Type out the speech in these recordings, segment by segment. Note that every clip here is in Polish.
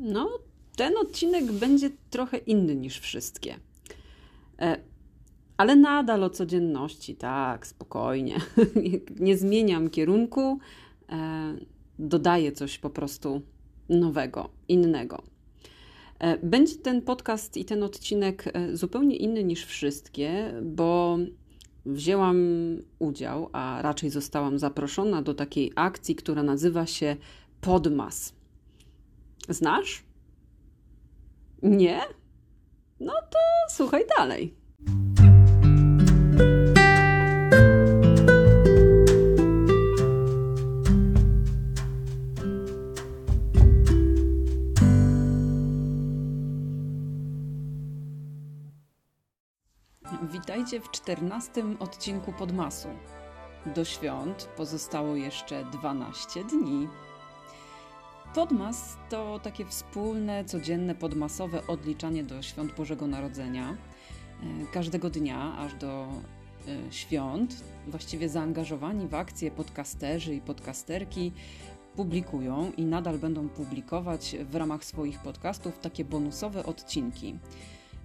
No, ten odcinek będzie trochę inny niż wszystkie. E, ale nadal o codzienności, tak, spokojnie. Nie zmieniam kierunku, e, dodaję coś po prostu nowego, innego. E, będzie ten podcast i ten odcinek zupełnie inny niż wszystkie, bo wzięłam udział, a raczej zostałam zaproszona do takiej akcji, która nazywa się Podmas. Znasz? Nie? No to słuchaj dalej. Witajcie w czternastym odcinku Podmasu. Do świąt pozostało jeszcze 12 dni. Podmas to takie wspólne, codzienne, podmasowe odliczanie do świąt Bożego Narodzenia. E, każdego dnia, aż do e, świąt, właściwie zaangażowani w akcje podcasterzy i podcasterki publikują i nadal będą publikować w ramach swoich podcastów takie bonusowe odcinki.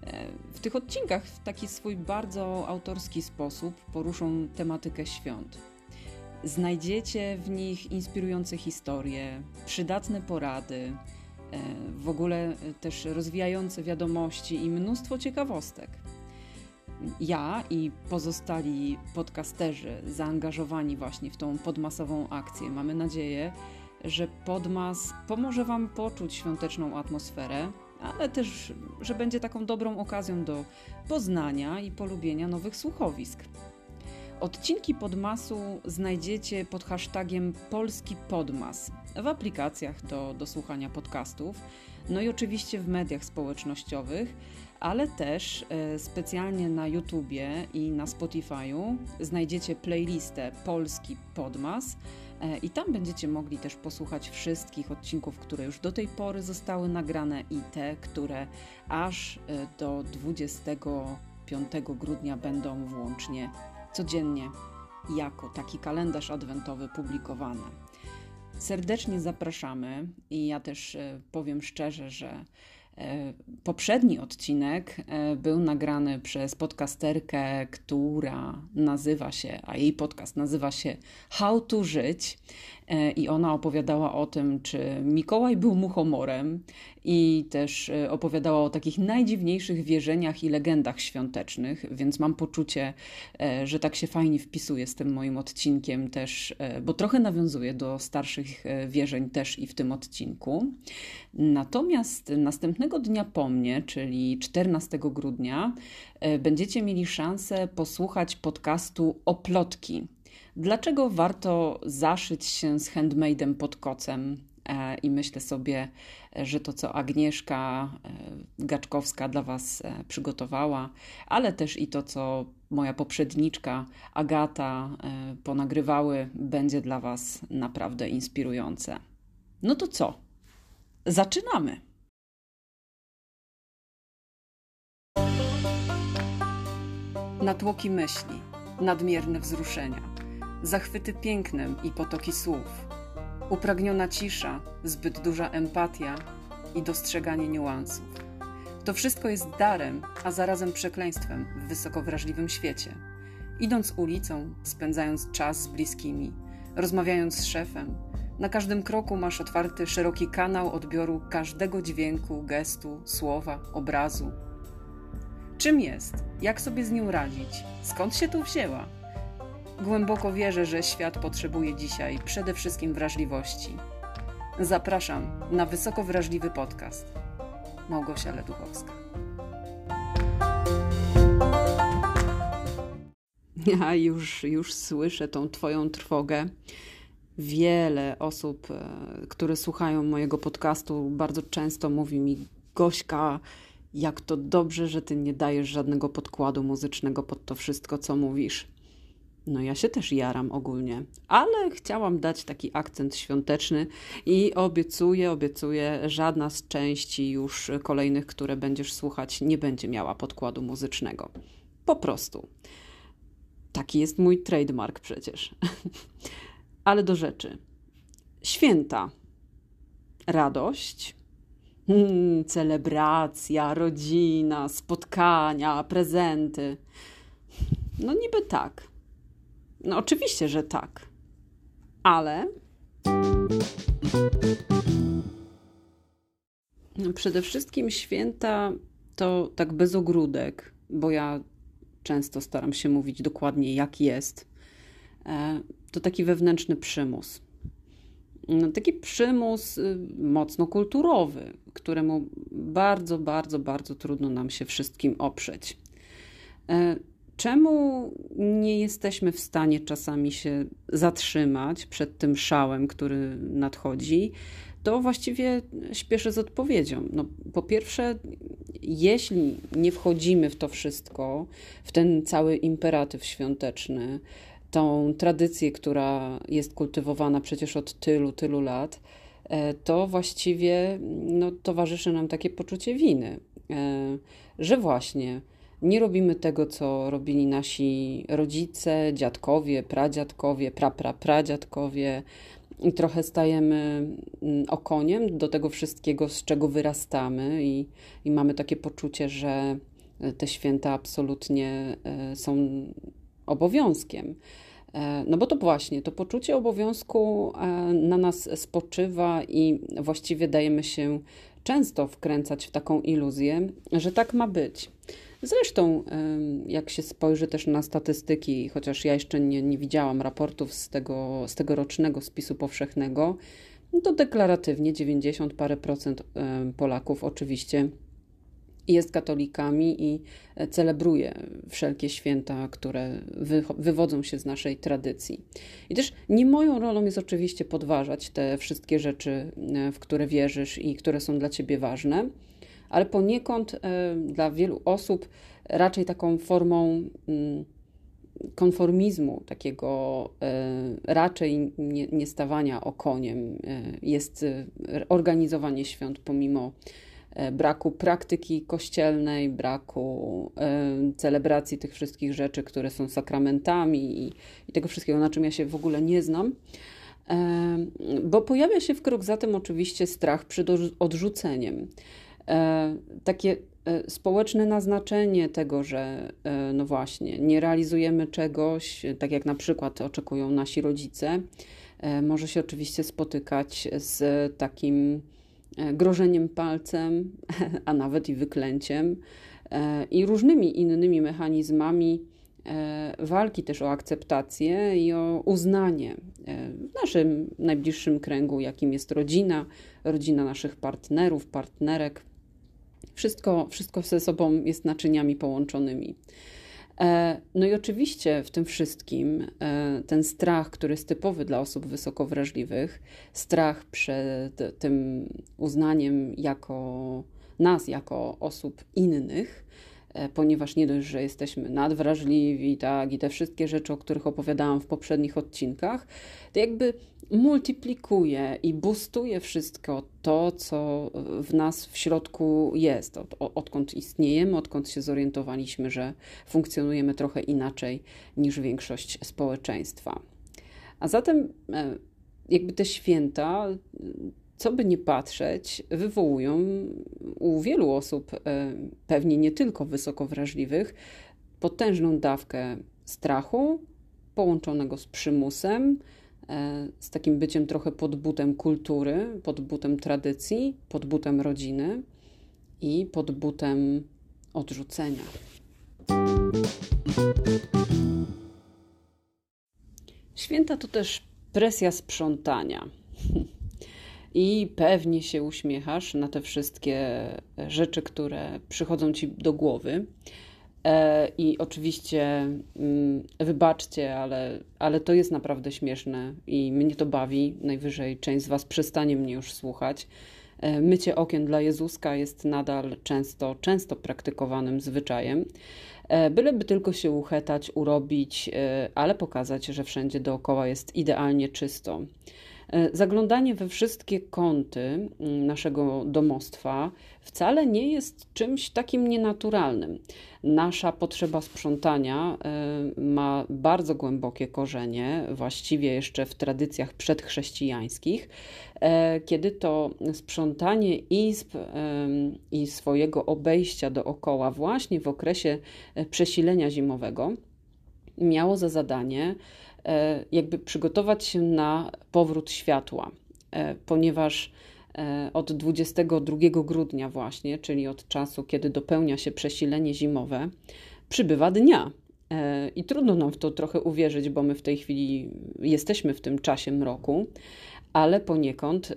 E, w tych odcinkach w taki swój bardzo autorski sposób poruszą tematykę świąt. Znajdziecie w nich inspirujące historie, przydatne porady, e, w ogóle też rozwijające wiadomości i mnóstwo ciekawostek. Ja i pozostali podcasterzy zaangażowani właśnie w tą podmasową akcję mamy nadzieję, że podmas pomoże Wam poczuć świąteczną atmosferę, ale też, że będzie taką dobrą okazją do poznania i polubienia nowych słuchowisk. Odcinki Podmasu znajdziecie pod hashtagiem Polski Podmas w aplikacjach do, do słuchania podcastów, no i oczywiście w mediach społecznościowych, ale też e, specjalnie na YouTubie i na Spotify'u znajdziecie playlistę Polski Podmas e, i tam będziecie mogli też posłuchać wszystkich odcinków, które już do tej pory zostały nagrane i te, które aż e, do 25 grudnia będą włącznie codziennie jako taki kalendarz adwentowy publikowany. Serdecznie zapraszamy i ja też e, powiem szczerze, że poprzedni odcinek e, był nagrany przez podcasterkę, która nazywa się, a jej podcast nazywa się How to Żyć i ona opowiadała o tym, czy Mikołaj był muchomorem i też e, opowiadała o takich najdziwniejszych wierzeniach i legendach świątecznych, więc mam poczucie, e, że tak się fajnie wpisuje z tym moim odcinkiem też, e, bo trochę nawiązuje do starszych wierzeń też i w tym odcinku. Natomiast następnego dnia po mnie, czyli 14 grudnia, będziecie mieli szansę posłuchać podcastu Oplotki. Dlaczego warto zaszyć się z handmade'em pod kocem? E, I myślę sobie, że to, co Agnieszka e, Gaczkowska dla Was e, przygotowała, ale też i to, co moja poprzedniczka Agata ponagrywały, będzie dla Was naprawdę inspirujące. No to co? Zaczynamy! Natłoki myśli, nadmierne wzruszenia, zachwyty pięknem i potoki słów upragniona cisza, zbyt duża empatia i dostrzeganie niuansów. To wszystko jest darem, a zarazem przekleństwem w wysoko wrażliwym świecie. Idąc ulicą, spędzając czas z bliskimi, rozmawiając z szefem, na każdym kroku masz otwarty szeroki kanał odbioru każdego dźwięku, gestu, słowa, obrazu. Czym jest? Jak sobie z nią radzić? Skąd się tu wzięła? Głęboko wierzę, że świat potrzebuje dzisiaj przede wszystkim wrażliwości. Zapraszam na wysoko wrażliwy podcast. Małgosia Leduchowska. Ja już, już słyszę tą Twoją trwogę. Wiele osób, e, które słuchają mojego podcastu, bardzo często mówi mi: Gośka, jak to dobrze, że Ty nie dajesz żadnego podkładu muzycznego pod to wszystko, co mówisz. No ja się też jaram ogólnie, ale chciałam dać taki akcent świąteczny i obiecuję, obiecuję, żadna z części już kolejnych, które będziesz słuchać, nie będzie miała podkładu muzycznego. Po prostu. Taki jest mój trademark przecież. ale do rzeczy. Święta. Radość, Hmm, celebracja, rodzina, spotkania, prezenty. No niby tak. No oczywiście, że tak. Ale no, przede wszystkim święta to tak bez ogródek, bo ja często staram się mówić dokładnie jak jest. E, to taki wewnętrzny przymus. No, taki przymus y, mocno kulturowy, któremu bardzo, bardzo, bardzo trudno nam się wszystkim oprzeć. E, czemu nie jesteśmy w stanie czasami się zatrzymać przed tym szałem, który nadchodzi? To właściwie śpieszę z odpowiedzią. No, po pierwsze, jeśli nie wchodzimy w to wszystko, w ten cały imperatyw świąteczny, tą tradycję, która jest kultywowana przecież od tylu, tylu lat, e, to właściwie no, towarzyszy nam takie poczucie winy, e, że właśnie nie robimy tego, co robili nasi rodzice, dziadkowie, pradziadkowie, praprapradziadkowie. I trochę stajemy mm, okoniem do tego wszystkiego, z czego wyrastamy. I, i mamy takie poczucie, że te święta absolutnie e, są obowiązkiem. E, no bo to właśnie, to poczucie obowiązku e, na nas spoczywa i właściwie dajemy się często wkręcać w taką iluzję, że tak ma być. Zresztą, jak się spojrzy też na statystyki, chociaż ja jeszcze nie, nie widziałam raportów z tego, z tego rocznego spisu powszechnego, no to deklaratywnie 90 parę procent Polaków oczywiście jest katolikami i e, celebruje wszelkie święta, które wy, wywodzą się z naszej tradycji. I też nie moją rolą jest oczywiście podważać te wszystkie rzeczy, e, w które wierzysz i które są dla ciebie ważne, ale poniekąd e, dla wielu osób raczej taką formą mm, konformizmu, takiego raczej nie, nie stawania okoniem jest organizowanie świąt pomimo E, braku praktyki kościelnej, braku e, celebracji tych wszystkich rzeczy, które są sakramentami i, i tego wszystkiego, na czym ja się w ogóle nie znam. E, bo pojawia się w krok za tym oczywiście strach przed odrzuceniem. Takie społeczne naznaczenie tego, że no właśnie, nie realizujemy czegoś, tak jak na przykład oczekują nasi rodzice, może się oczywiście spotykać z takim E, grożeniem palcem, a nawet i wyklęciem e, i różnymi innymi mechanizmami e, walki też o akceptację i o uznanie w naszym najbliższym kręgu, jakim jest rodzina, rodzina naszych partnerów, partnerek. Wszystko, wszystko ze sobą jest naczyniami połączonymi. E, no i oczywiście w tym wszystkim e, ten strach, który jest typowy dla osób wysoko wrażliwych, strach przed tym uznaniem jako nas, jako osób innych, ponieważ nie dość, że jesteśmy nadwrażliwi, tak, i te wszystkie rzeczy, o których opowiadałam w poprzednich odcinkach, to jakby multiplikuje i boostuje wszystko to, co w nas w środku jest, od, odkąd istniejemy, odkąd się zorientowaliśmy, że funkcjonujemy trochę inaczej niż większość społeczeństwa. A zatem e, jakby te święta co by nie patrzeć, wywołują u wielu osób, e, pewnie nie tylko wysoko wrażliwych, potężną dawkę strachu, połączonego z przymusem, e, z takim byciem trochę pod butem kultury, pod butem tradycji, pod butem rodziny i pod butem odrzucenia. Święta to też presja sprzątania. I pewnie się uśmiechasz na te wszystkie rzeczy, które przychodzą ci do głowy. E, I oczywiście mm, wybaczcie, ale, ale to jest naprawdę śmieszne i mnie to bawi. Najwyżej część z Was przestanie mnie już słuchać. E, mycie okien dla Jezuska jest nadal często, często praktykowanym zwyczajem. E, byleby tylko się uchetać, urobić, ale pokazać, że wszędzie dookoła jest idealnie czysto. Zaglądanie we wszystkie kąty mm, naszego domostwa wcale nie jest czymś takim nienaturalnym. Nasza potrzeba sprzątania ma bardzo głębokie korzenie, właściwie jeszcze w tradycjach przedchrześcijańskich, kiedy to sprzątanie izb i swojego obejścia dookoła, właśnie w okresie przesilenia zimowego, miało za zadanie e, jakby przygotować się na powrót światła, e, ponieważ e, od 22 grudnia właśnie, czyli od czasu, kiedy dopełnia się przesilenie zimowe, przybywa dnia. I trudno nam w to trochę uwierzyć, bo my w tej chwili jesteśmy w tym czasie mroku, ale poniekąd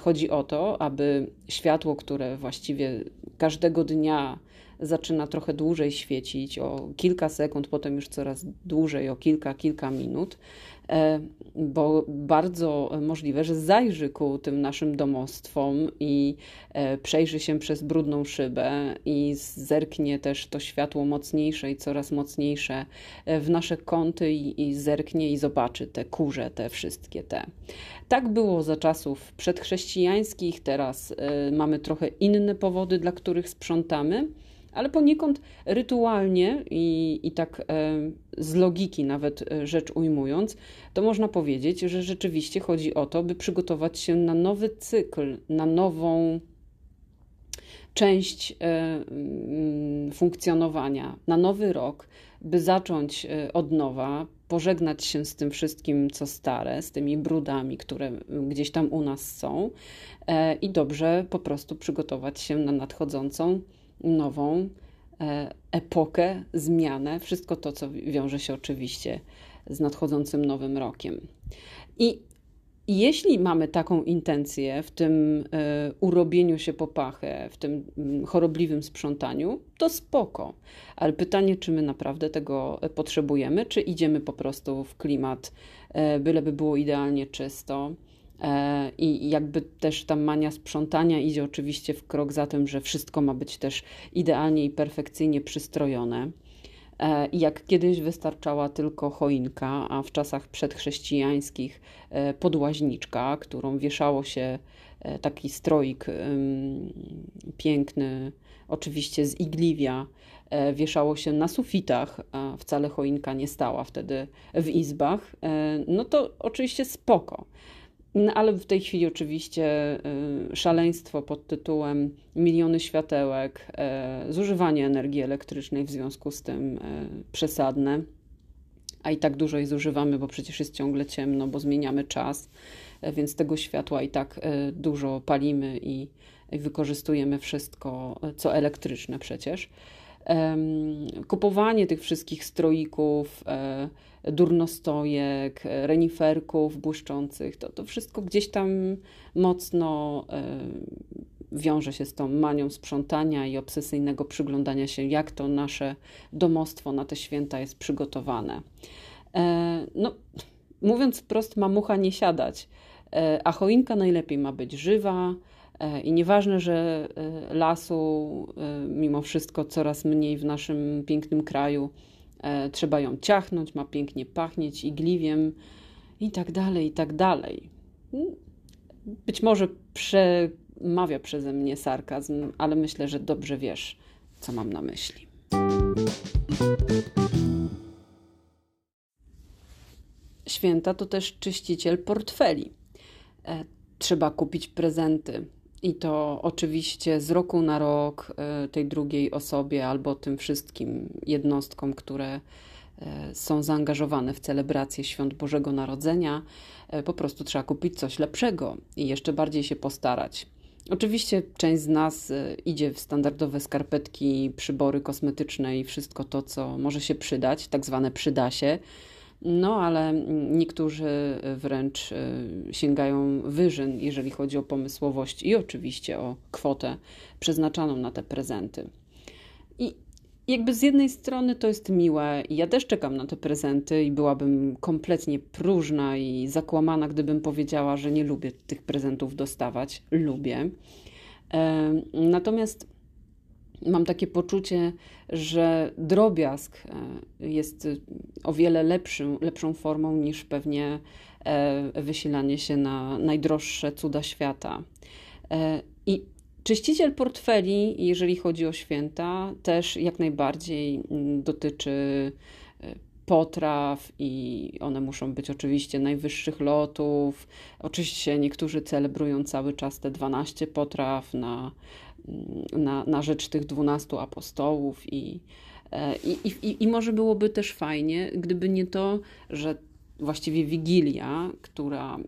chodzi o to, aby światło, które właściwie każdego dnia zaczyna trochę dłużej świecić, o kilka sekund, potem już coraz dłużej, o kilka, kilka minut, bo bardzo możliwe, że zajrzy ku tym naszym domostwom i e, przejrzy się przez brudną szybę i zerknie też to światło mocniejsze i coraz mocniejsze e, w nasze kąty i zerknie i zobaczy te kurze, te wszystkie te. Tak było za czasów przedchrześcijańskich, teraz mamy trochę inne powody, dla których sprzątamy ale poniekąd rytualnie i, i tak e, z logiki nawet e, rzecz ujmując, to można powiedzieć, że rzeczywiście chodzi o to, by przygotować się na nowy cykl, na nową część e, mm, funkcjonowania, na nowy rok, by zacząć od nowa, pożegnać się z tym wszystkim, co stare, z tymi brudami, które gdzieś tam u nas są i dobrze po prostu przygotować się na nadchodzącą nową e, epokę, zmianę, wszystko to, co wiąże się oczywiście z nadchodzącym nowym rokiem. I jeśli mamy taką intencję w tym e, urobieniu się popachę, w tym mm, chorobliwym sprzątaniu, to spoko. Ale pytanie, czy my naprawdę tego potrzebujemy, czy idziemy po prostu w klimat, e, byleby było idealnie czysto, I jakby też ta mania sprzątania idzie oczywiście w krok za tym, że wszystko ma być też idealnie i perfekcyjnie przystrojone. E, I jak kiedyś wystarczała tylko choinka, a w czasach przedchrześcijańskich e, podłaźniczka, którą wieszało się taki stroik piękny, oczywiście z igliwia, wieszało się na sufitach, a wcale choinka nie stała wtedy w izbach, no to oczywiście spoko. No, ale w tej chwili oczywiście y, szaleństwo pod tytułem miliony światełek, y, zużywanie energii elektrycznej w związku z tym y, przesadne, a i tak dużo jej zużywamy, bo przecież jest ciągle ciemno, bo zmieniamy czas, więc tego światła i tak dużo palimy i, i wykorzystujemy wszystko, co elektryczne przecież. Kupowanie tych wszystkich stroików, durnostojek, reniferków błyszczących, to, to wszystko gdzieś tam mocno e, wiąże się z tą manią sprzątania i obsesyjnego przyglądania się, jak to nasze domostwo na te święta jest przygotowane. E, no, mówiąc wprost, ma mucha nie siadać, e, a choinka najlepiej ma być żywa, i nieważne, że lasu mimo wszystko coraz mniej w naszym pięknym kraju, e, trzeba ją ciachnąć, ma pięknie pachnieć igliwiem i tak dalej, i tak dalej. Być może przemawia przeze mnie sarkazm, ale myślę, że dobrze wiesz, co mam na myśli. Święta to też czyściciel portfeli. E, trzeba kupić prezenty, i to oczywiście z roku na rok e, tej drugiej osobie albo tym wszystkim jednostkom, które e, są zaangażowane w celebrację świąt Bożego Narodzenia, e, po prostu trzeba kupić coś lepszego i jeszcze bardziej się postarać. Oczywiście część z nas idzie w standardowe skarpetki, przybory kosmetyczne i wszystko to, co może się przydać, tak zwane przydasie. No, ale niektórzy wręcz y, sięgają wyżyn, jeżeli chodzi o pomysłowość i oczywiście o kwotę przeznaczaną na te prezenty. I jakby z jednej strony to jest miłe, ja też czekam na te prezenty, i byłabym kompletnie próżna i zakłamana, gdybym powiedziała, że nie lubię tych prezentów dostawać. Lubię. Natomiast mam takie poczucie, że drobiazg e, jest o wiele lepszym, lepszą formą niż pewnie wysilanie się na najdroższe cuda świata. I czyściciel portfeli, jeżeli chodzi o święta, też jak najbardziej mm, dotyczy potraw i one muszą być oczywiście najwyższych lotów. Oczywiście niektórzy celebrują cały czas te 12 potraw na, na, na rzecz tych 12 apostołów e, i, i, i, i może byłoby też fajnie, gdyby nie to, że właściwie Wigilia, która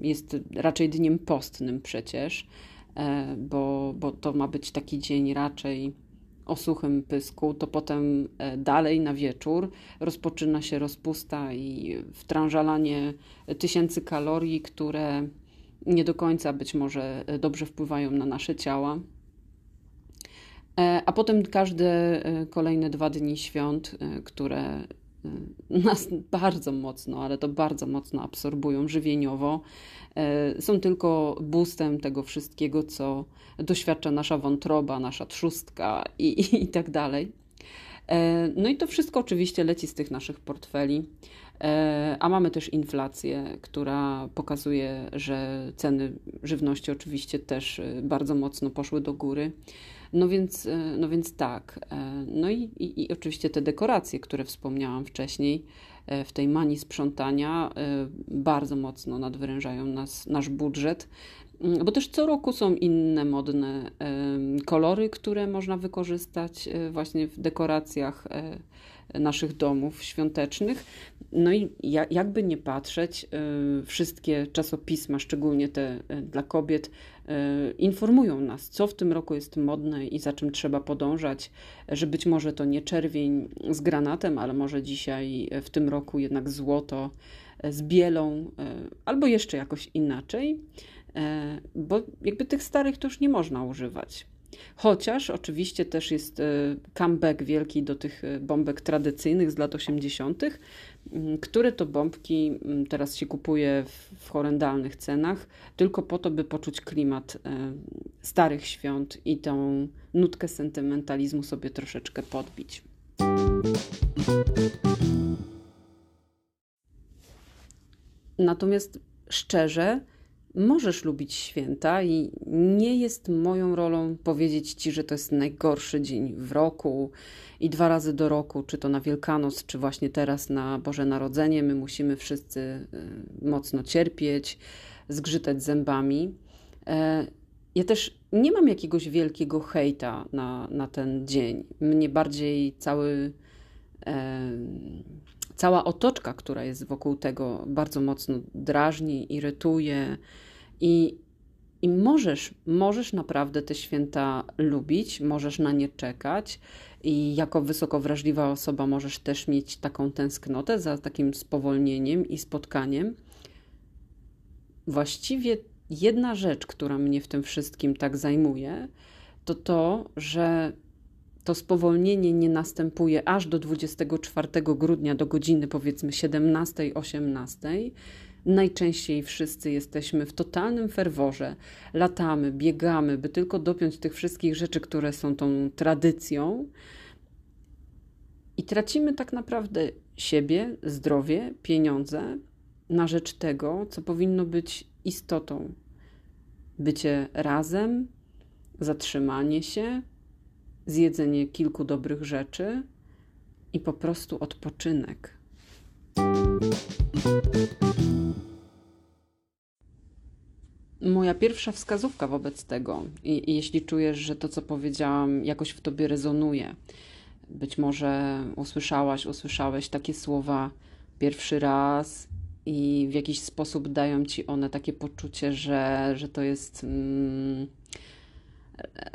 jest raczej dniem postnym przecież, e, bo, bo to ma być taki dzień raczej o suchym pysku, to potem e, dalej na wieczór rozpoczyna się rozpusta i wtrążalanie tysięcy kalorii, które nie do końca być może e, dobrze wpływają na nasze ciała. E, a potem każde kolejne dwa dni świąt, które nas bardzo mocno, ale to bardzo mocno absorbują żywieniowo, E, są tylko boostem tego wszystkiego, co doświadcza nasza wątroba, nasza trzustka i, i, i tak dalej. E, no i to wszystko oczywiście leci z tych naszych portfeli. E, a mamy też inflację, która pokazuje, że ceny żywności oczywiście też bardzo mocno poszły do góry. No więc, no więc tak. No i, i, i oczywiście te dekoracje, które wspomniałam wcześniej, E, w tej manii sprzątania e, bardzo mocno nadwyrężają nas, nasz budżet. Mm, bo też co roku są inne modne kolory, które można wykorzystać e, właśnie w dekoracjach naszych domów świątecznych. No i jakby nie patrzeć, wszystkie czasopisma, szczególnie te dla kobiet, E, informują nas, co w tym roku jest modne i za czym trzeba podążać, że być może to nie czerwień z granatem, ale może dzisiaj w tym roku jednak złoto z bielą, e, albo jeszcze jakoś inaczej, e, bo jakby tych starych to już nie można używać. Chociaż oczywiście też jest comeback wielki do tych bombek tradycyjnych z lat 80., Mm, które to bombki mm, teraz się kupuje w, horrendalnych cenach, tylko po to, by poczuć klimat e, starych świąt i tą nutkę sentymentalizmu sobie troszeczkę podbić. Natomiast szczerze, możesz lubić święta i nie jest moją rolą powiedzieć ci, że to jest najgorszy dzień w roku i dwa razy do roku, czy to na Wielkanoc, czy właśnie teraz na Boże Narodzenie, my musimy wszyscy y, mocno cierpieć, zgrzytać zębami. E, ja też nie mam jakiegoś wielkiego hejta na, na ten dzień. Mnie bardziej cały, e, cała otoczka, która jest wokół tego, bardzo mocno drażni, irytuje. I, i możesz, możesz naprawdę te święta lubić, możesz na nie czekać. I jako wysoko wrażliwa osoba możesz też mieć taką tęsknotę za takim spowolnieniem i spotkaniem. Właściwie jedna rzecz, która mnie w tym wszystkim tak zajmuje, to to, że to spowolnienie nie następuje aż do 24 grudnia do godziny powiedzmy 17-18. Najczęściej wszyscy jesteśmy w totalnym ferworze, latamy, biegamy, by tylko dopiąć tych wszystkich rzeczy, które są tą tradycją. I tracimy tak naprawdę siebie, zdrowie, pieniądze na rzecz tego, co powinno być istotą. Bycie razem, zatrzymanie się, zjedzenie kilku dobrych rzeczy i po prostu odpoczynek. Moja pierwsza wskazówka wobec tego, i, i jeśli czujesz, że to, co powiedziałam, jakoś w tobie rezonuje, być może usłyszałaś, usłyszałeś takie słowa pierwszy raz i w jakiś sposób dają ci one takie poczucie, że, że to jest. Mm,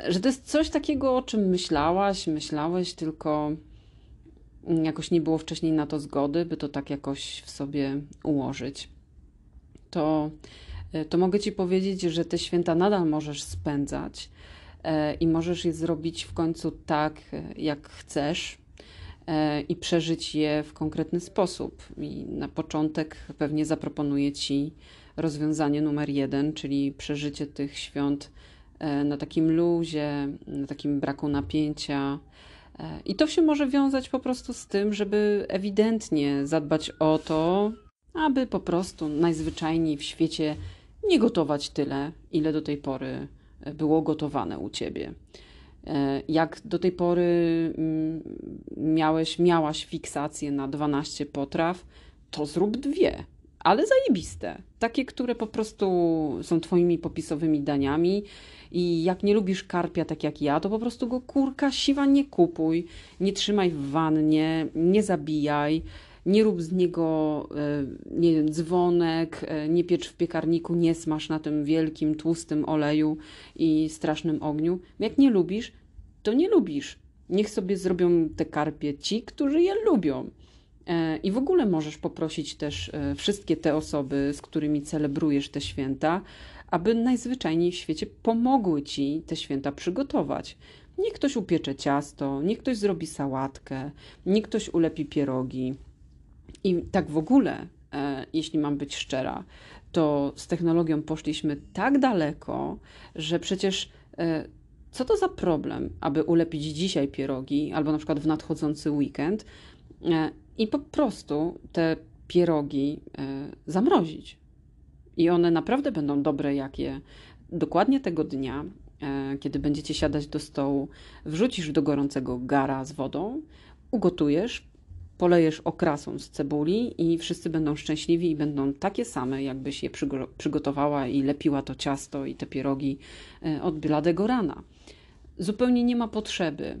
że to jest coś takiego, o czym myślałaś, myślałeś, tylko jakoś nie było wcześniej na to zgody, by to tak jakoś w sobie ułożyć. To, to mogę ci powiedzieć, że te święta nadal możesz spędzać E, i możesz je zrobić w końcu tak, e, jak chcesz e, i przeżyć je w konkretny sposób. I na początek pewnie zaproponuję Ci rozwiązanie numer jeden, czyli przeżycie tych świąt na takim luzie, na takim braku napięcia. I to się może wiązać po prostu z tym, żeby ewidentnie zadbać o to, aby po prostu najzwyczajniej w świecie nie gotować tyle, ile do tej pory było gotowane u ciebie. E, jak do tej pory mm, miałeś, miałaś fiksację na 12 potraw, to zrób dwie, ale zajebiste. Takie, które po prostu są twoimi popisowymi daniami. I jak nie lubisz karpia tak jak ja, to po prostu go kurka siwa nie kupuj, nie trzymaj w wannie, nie zabijaj, nie rób z niego e, nie dzwonek, e, nie piecz w piekarniku, nie smaż na tym wielkim, tłustym oleju i strasznym ogniu. Jak nie lubisz, to nie lubisz. Niech sobie zrobią te karpie ci, którzy je lubią. E, I w ogóle możesz poprosić też wszystkie te osoby, z którymi celebrujesz te święta, aby najzwyczajniej w świecie pomogły ci te święta przygotować. Niech ktoś upiecze ciasto, niech ktoś zrobi sałatkę, niech ktoś ulepi pierogi. I tak w ogóle, e, jeśli mam być szczera, to z technologią poszliśmy tak daleko, że przecież e, co to za problem, aby ulepić dzisiaj pierogi albo na przykład w nadchodzący weekend e, i po prostu te pierogi zamrozić. I one naprawdę będą dobre, jak je dokładnie tego dnia, kiedy będziecie siadać do stołu, wrzucisz do gorącego gara z wodą, ugotujesz, polejesz okrasą z cebuli i wszyscy będą szczęśliwi i będą takie same, jakbyś je przygotowała i lepiła to ciasto i te pierogi e, od bladego rana. Zupełnie nie ma potrzeby,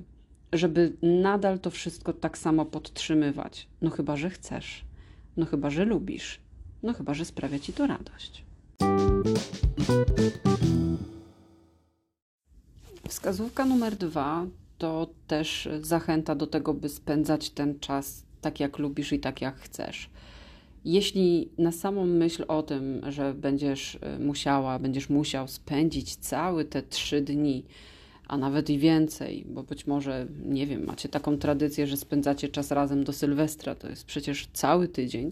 żeby nadal to wszystko tak samo podtrzymywać. No chyba, że chcesz. No chyba, że lubisz. No chyba, że sprawia ci to radość. Wskazówka numer dwa to też zachęta do tego, by spędzać ten czas tak jak lubisz i tak jak chcesz. Jeśli na samą myśl o tym, że będziesz e, musiała, będziesz musiał spędzić całe te trzy dni, a nawet i więcej, bo być może, nie wiem, macie taką tradycję, że spędzacie czas razem do Sylwestra, to jest przecież cały tydzień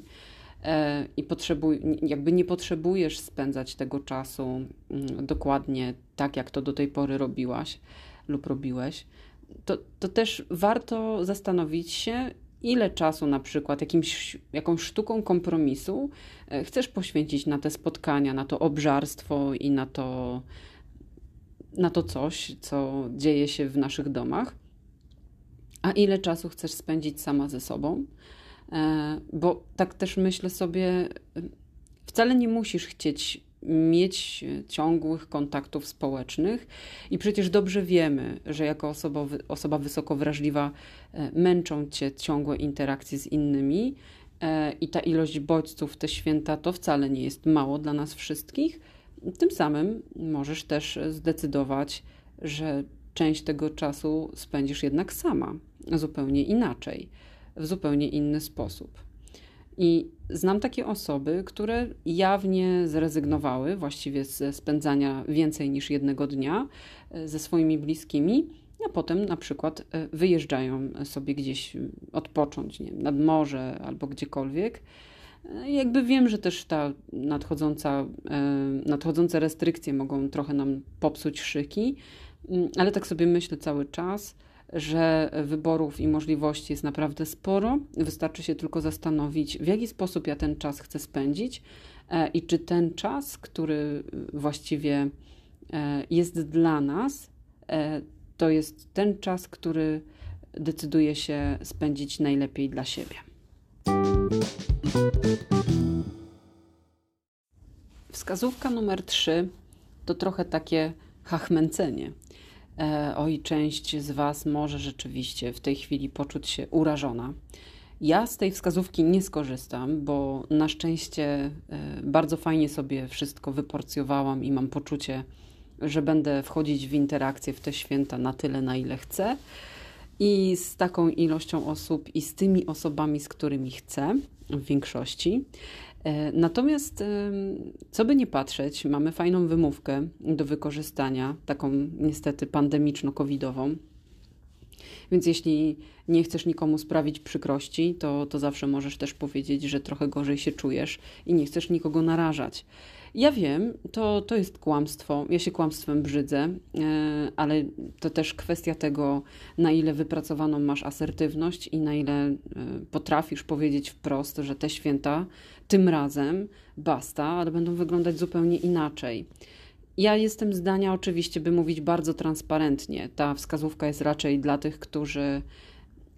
e, i potrzebuj, jakby nie potrzebujesz spędzać tego czasu mm, dokładnie tak, jak to do tej pory robiłaś lub robiłeś, to, to też warto zastanowić się, ile czasu na przykład jakimś, jakąś sztuką kompromisu e, chcesz poświęcić na te spotkania, na to obżarstwo i na to, na to coś, co dzieje się w naszych domach, a ile czasu chcesz spędzić sama ze sobą. E, bo tak też myślę sobie, e, wcale nie musisz chcieć mieć ciągłych kontaktów społecznych i przecież dobrze wiemy, że jako osoba, osoba wysoko wrażliwa e, męczą cię ciągłe interakcje z innymi e, i ta ilość bodźców te święta to wcale nie jest mało dla nas wszystkich. Tym samym możesz też zdecydować, że część tego czasu spędzisz jednak sama, zupełnie inaczej, w zupełnie inny sposób. I znam takie osoby, które jawnie zrezygnowały właściwie ze spędzania więcej niż jednego dnia e, ze swoimi bliskimi, a potem na przykład e, wyjeżdżają sobie gdzieś odpocząć, nie wiem, nad morze albo gdziekolwiek. E, jakby wiem, że też ta nadchodząca, nadchodzące restrykcje mogą trochę nam popsuć szyki, ale tak sobie myślę cały czas – że wyborów i możliwości jest naprawdę sporo. Wystarczy się tylko zastanowić, w jaki sposób ja ten czas chcę spędzić e, i czy ten czas, który właściwie e, jest dla nas, e, to jest ten czas, który decyduje się spędzić najlepiej dla siebie. Wskazówka numer trzy to trochę takie hachmęcenie. E, oj, część z Was może rzeczywiście w tej chwili poczuć się urażona. Ja z tej wskazówki nie skorzystam, bo na szczęście e, bardzo fajnie sobie wszystko wyporcjowałam i mam poczucie, że będę wchodzić w interakcję w te święta na tyle, na ile chcę. I z taką ilością osób i z tymi osobami, z którymi chcę, w większości. E, natomiast, co by nie patrzeć, mamy fajną wymówkę do wykorzystania, taką niestety pandemiczno-covidową. Więc jeśli nie chcesz nikomu sprawić przykrości, to, to zawsze możesz też powiedzieć, że trochę gorzej się czujesz i nie chcesz nikogo narażać. Ja wiem, to, to jest kłamstwo. Ja się kłamstwem brzydzę, e, ale to też kwestia tego, na ile wypracowaną masz asertywność i na ile e, potrafisz powiedzieć wprost, że te święta tym razem basta, ale będą wyglądać zupełnie inaczej. Ja jestem zdania, oczywiście, by mówić bardzo transparentnie. Ta wskazówka jest raczej dla tych, którzy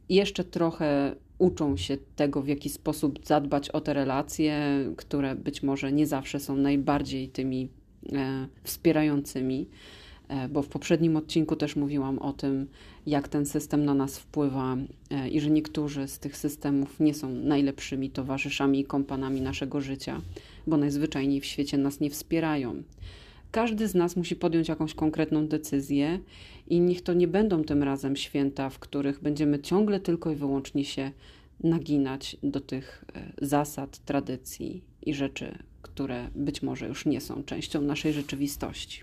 jeszcze trochę uczą się tego, w jaki sposób zadbać o te relacje, które być może nie zawsze są najbardziej tymi e, wspierającymi. E, bo w poprzednim odcinku też mówiłam o tym, jak ten system na nas wpływa e, i że niektórzy z tych systemów nie są najlepszymi towarzyszami i kompanami naszego życia, bo najzwyczajniej w świecie nas nie wspierają. Każdy z nas musi podjąć jakąś konkretną decyzję i niech to nie będą tym razem święta, w których będziemy ciągle tylko i wyłącznie się naginać do tych e, zasad, tradycji i rzeczy, które być może już nie są częścią naszej rzeczywistości.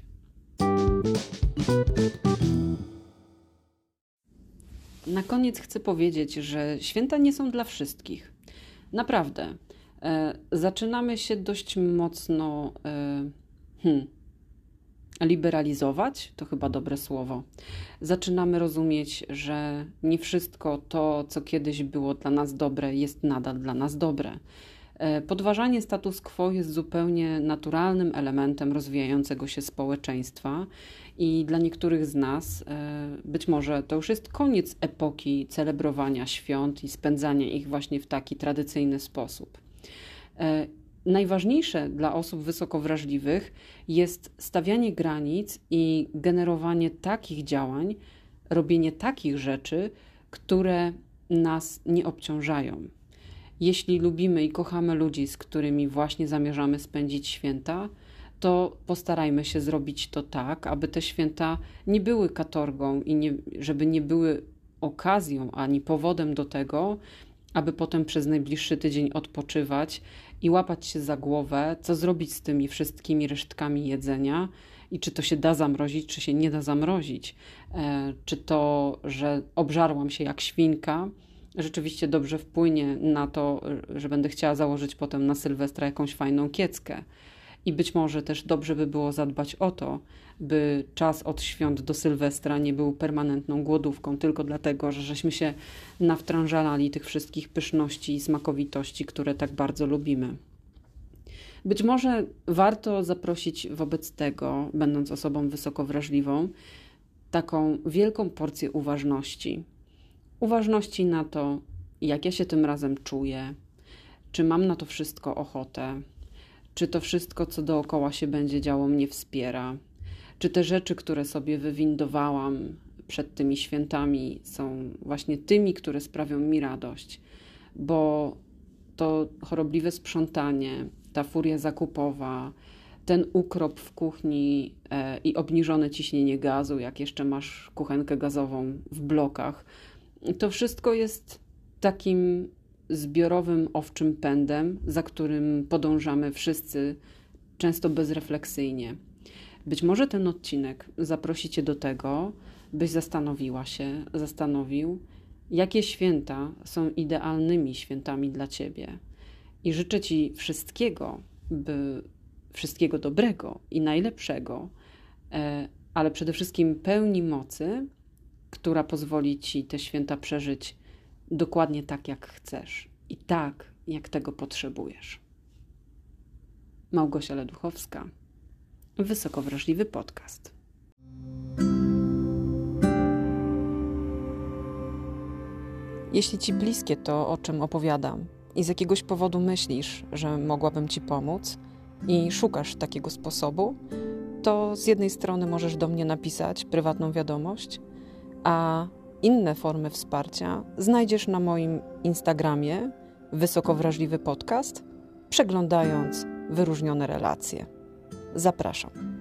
Na koniec chcę powiedzieć, że święta nie są dla wszystkich. Naprawdę. E, zaczynamy się dość mocno. E, hmm, liberalizować, to chyba dobre słowo. Zaczynamy rozumieć, że nie wszystko to, co kiedyś było dla nas dobre, jest nadal dla nas dobre. E, podważanie status quo jest zupełnie naturalnym elementem rozwijającego się społeczeństwa i dla niektórych z nas e, być może to już jest koniec epoki celebrowania świąt i spędzania ich właśnie w taki tradycyjny sposób. Najważniejsze dla osób wysoko wrażliwych jest stawianie granic i generowanie takich działań, robienie takich rzeczy, które nas nie obciążają. Jeśli lubimy i kochamy ludzi, z którymi właśnie zamierzamy spędzić święta, to postarajmy się zrobić to tak, aby te święta nie były katorgą i nie, żeby nie były okazją ani powodem do tego, aby potem przez najbliższy tydzień odpoczywać i łapać się za głowę, co zrobić z tymi wszystkimi resztkami jedzenia i czy to się da zamrozić, czy się nie da zamrozić. E, czy to, że obżarłam się jak świnka, rzeczywiście dobrze wpłynie na to, że będę chciała założyć potem na Sylwestra jakąś fajną kieckę. I być może też dobrze by było zadbać o to, by czas od świąt do Sylwestra nie był permanentną głodówką, tylko dlatego, że żeśmy się nawtrążalali tych wszystkich pyszności i smakowitości, które tak bardzo lubimy. Być może warto zaprosić wobec tego, będąc osobą wysoko wrażliwą, taką wielką porcję uważności. Uważności na to, jak ja się tym razem czuję, czy mam na to wszystko ochotę, czy to wszystko, co dookoła się będzie działo, mnie wspiera, czy te rzeczy, które sobie wywindowałam przed tymi świętami, są właśnie tymi, które sprawią mi radość, bo to chorobliwe sprzątanie, ta furia zakupowa, ten ukrop w kuchni e, i obniżone ciśnienie gazu, jak jeszcze masz kuchenkę gazową w blokach, to wszystko jest takim zbiorowym owczym pędem, za którym podążamy wszyscy, często bezrefleksyjnie. Być może ten odcinek zaprosi Cię do tego, byś zastanowiła się, zastanowił, jakie święta są idealnymi świętami dla Ciebie. I życzę Ci wszystkiego, by wszystkiego dobrego i najlepszego, e, ale przede wszystkim pełni mocy, która pozwoli Ci te święta przeżyć dokładnie tak, jak chcesz i tak, jak tego potrzebujesz. Małgosia Leduchowska Wysoko wrażliwy podcast. Jeśli ci bliskie to, o czym opowiadam, i z jakiegoś powodu myślisz, że mogłabym ci pomóc i szukasz takiego sposobu, to z jednej strony możesz do mnie napisać prywatną wiadomość, a inne formy wsparcia znajdziesz na moim Instagramie Wysoko Wrażliwy Podcast, przeglądając wyróżnione relacje. Zapraszam.